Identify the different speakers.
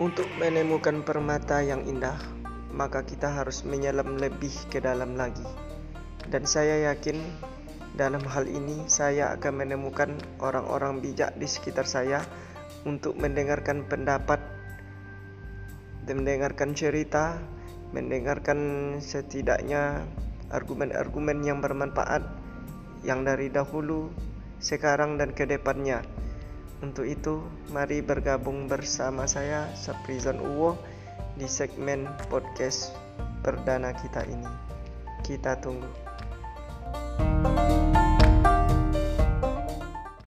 Speaker 1: Untuk menemukan permata yang indah, maka kita harus menyelam lebih ke dalam lagi. Dan saya yakin dalam hal ini saya akan menemukan orang-orang bijak di sekitar saya untuk mendengarkan pendapat, mendengarkan cerita, mendengarkan setidaknya argumen-argumen yang bermanfaat yang dari dahulu, sekarang dan ke depannya. Untuk itu, mari bergabung bersama saya, Saprizon Uwo, di segmen podcast perdana kita ini. Kita tunggu.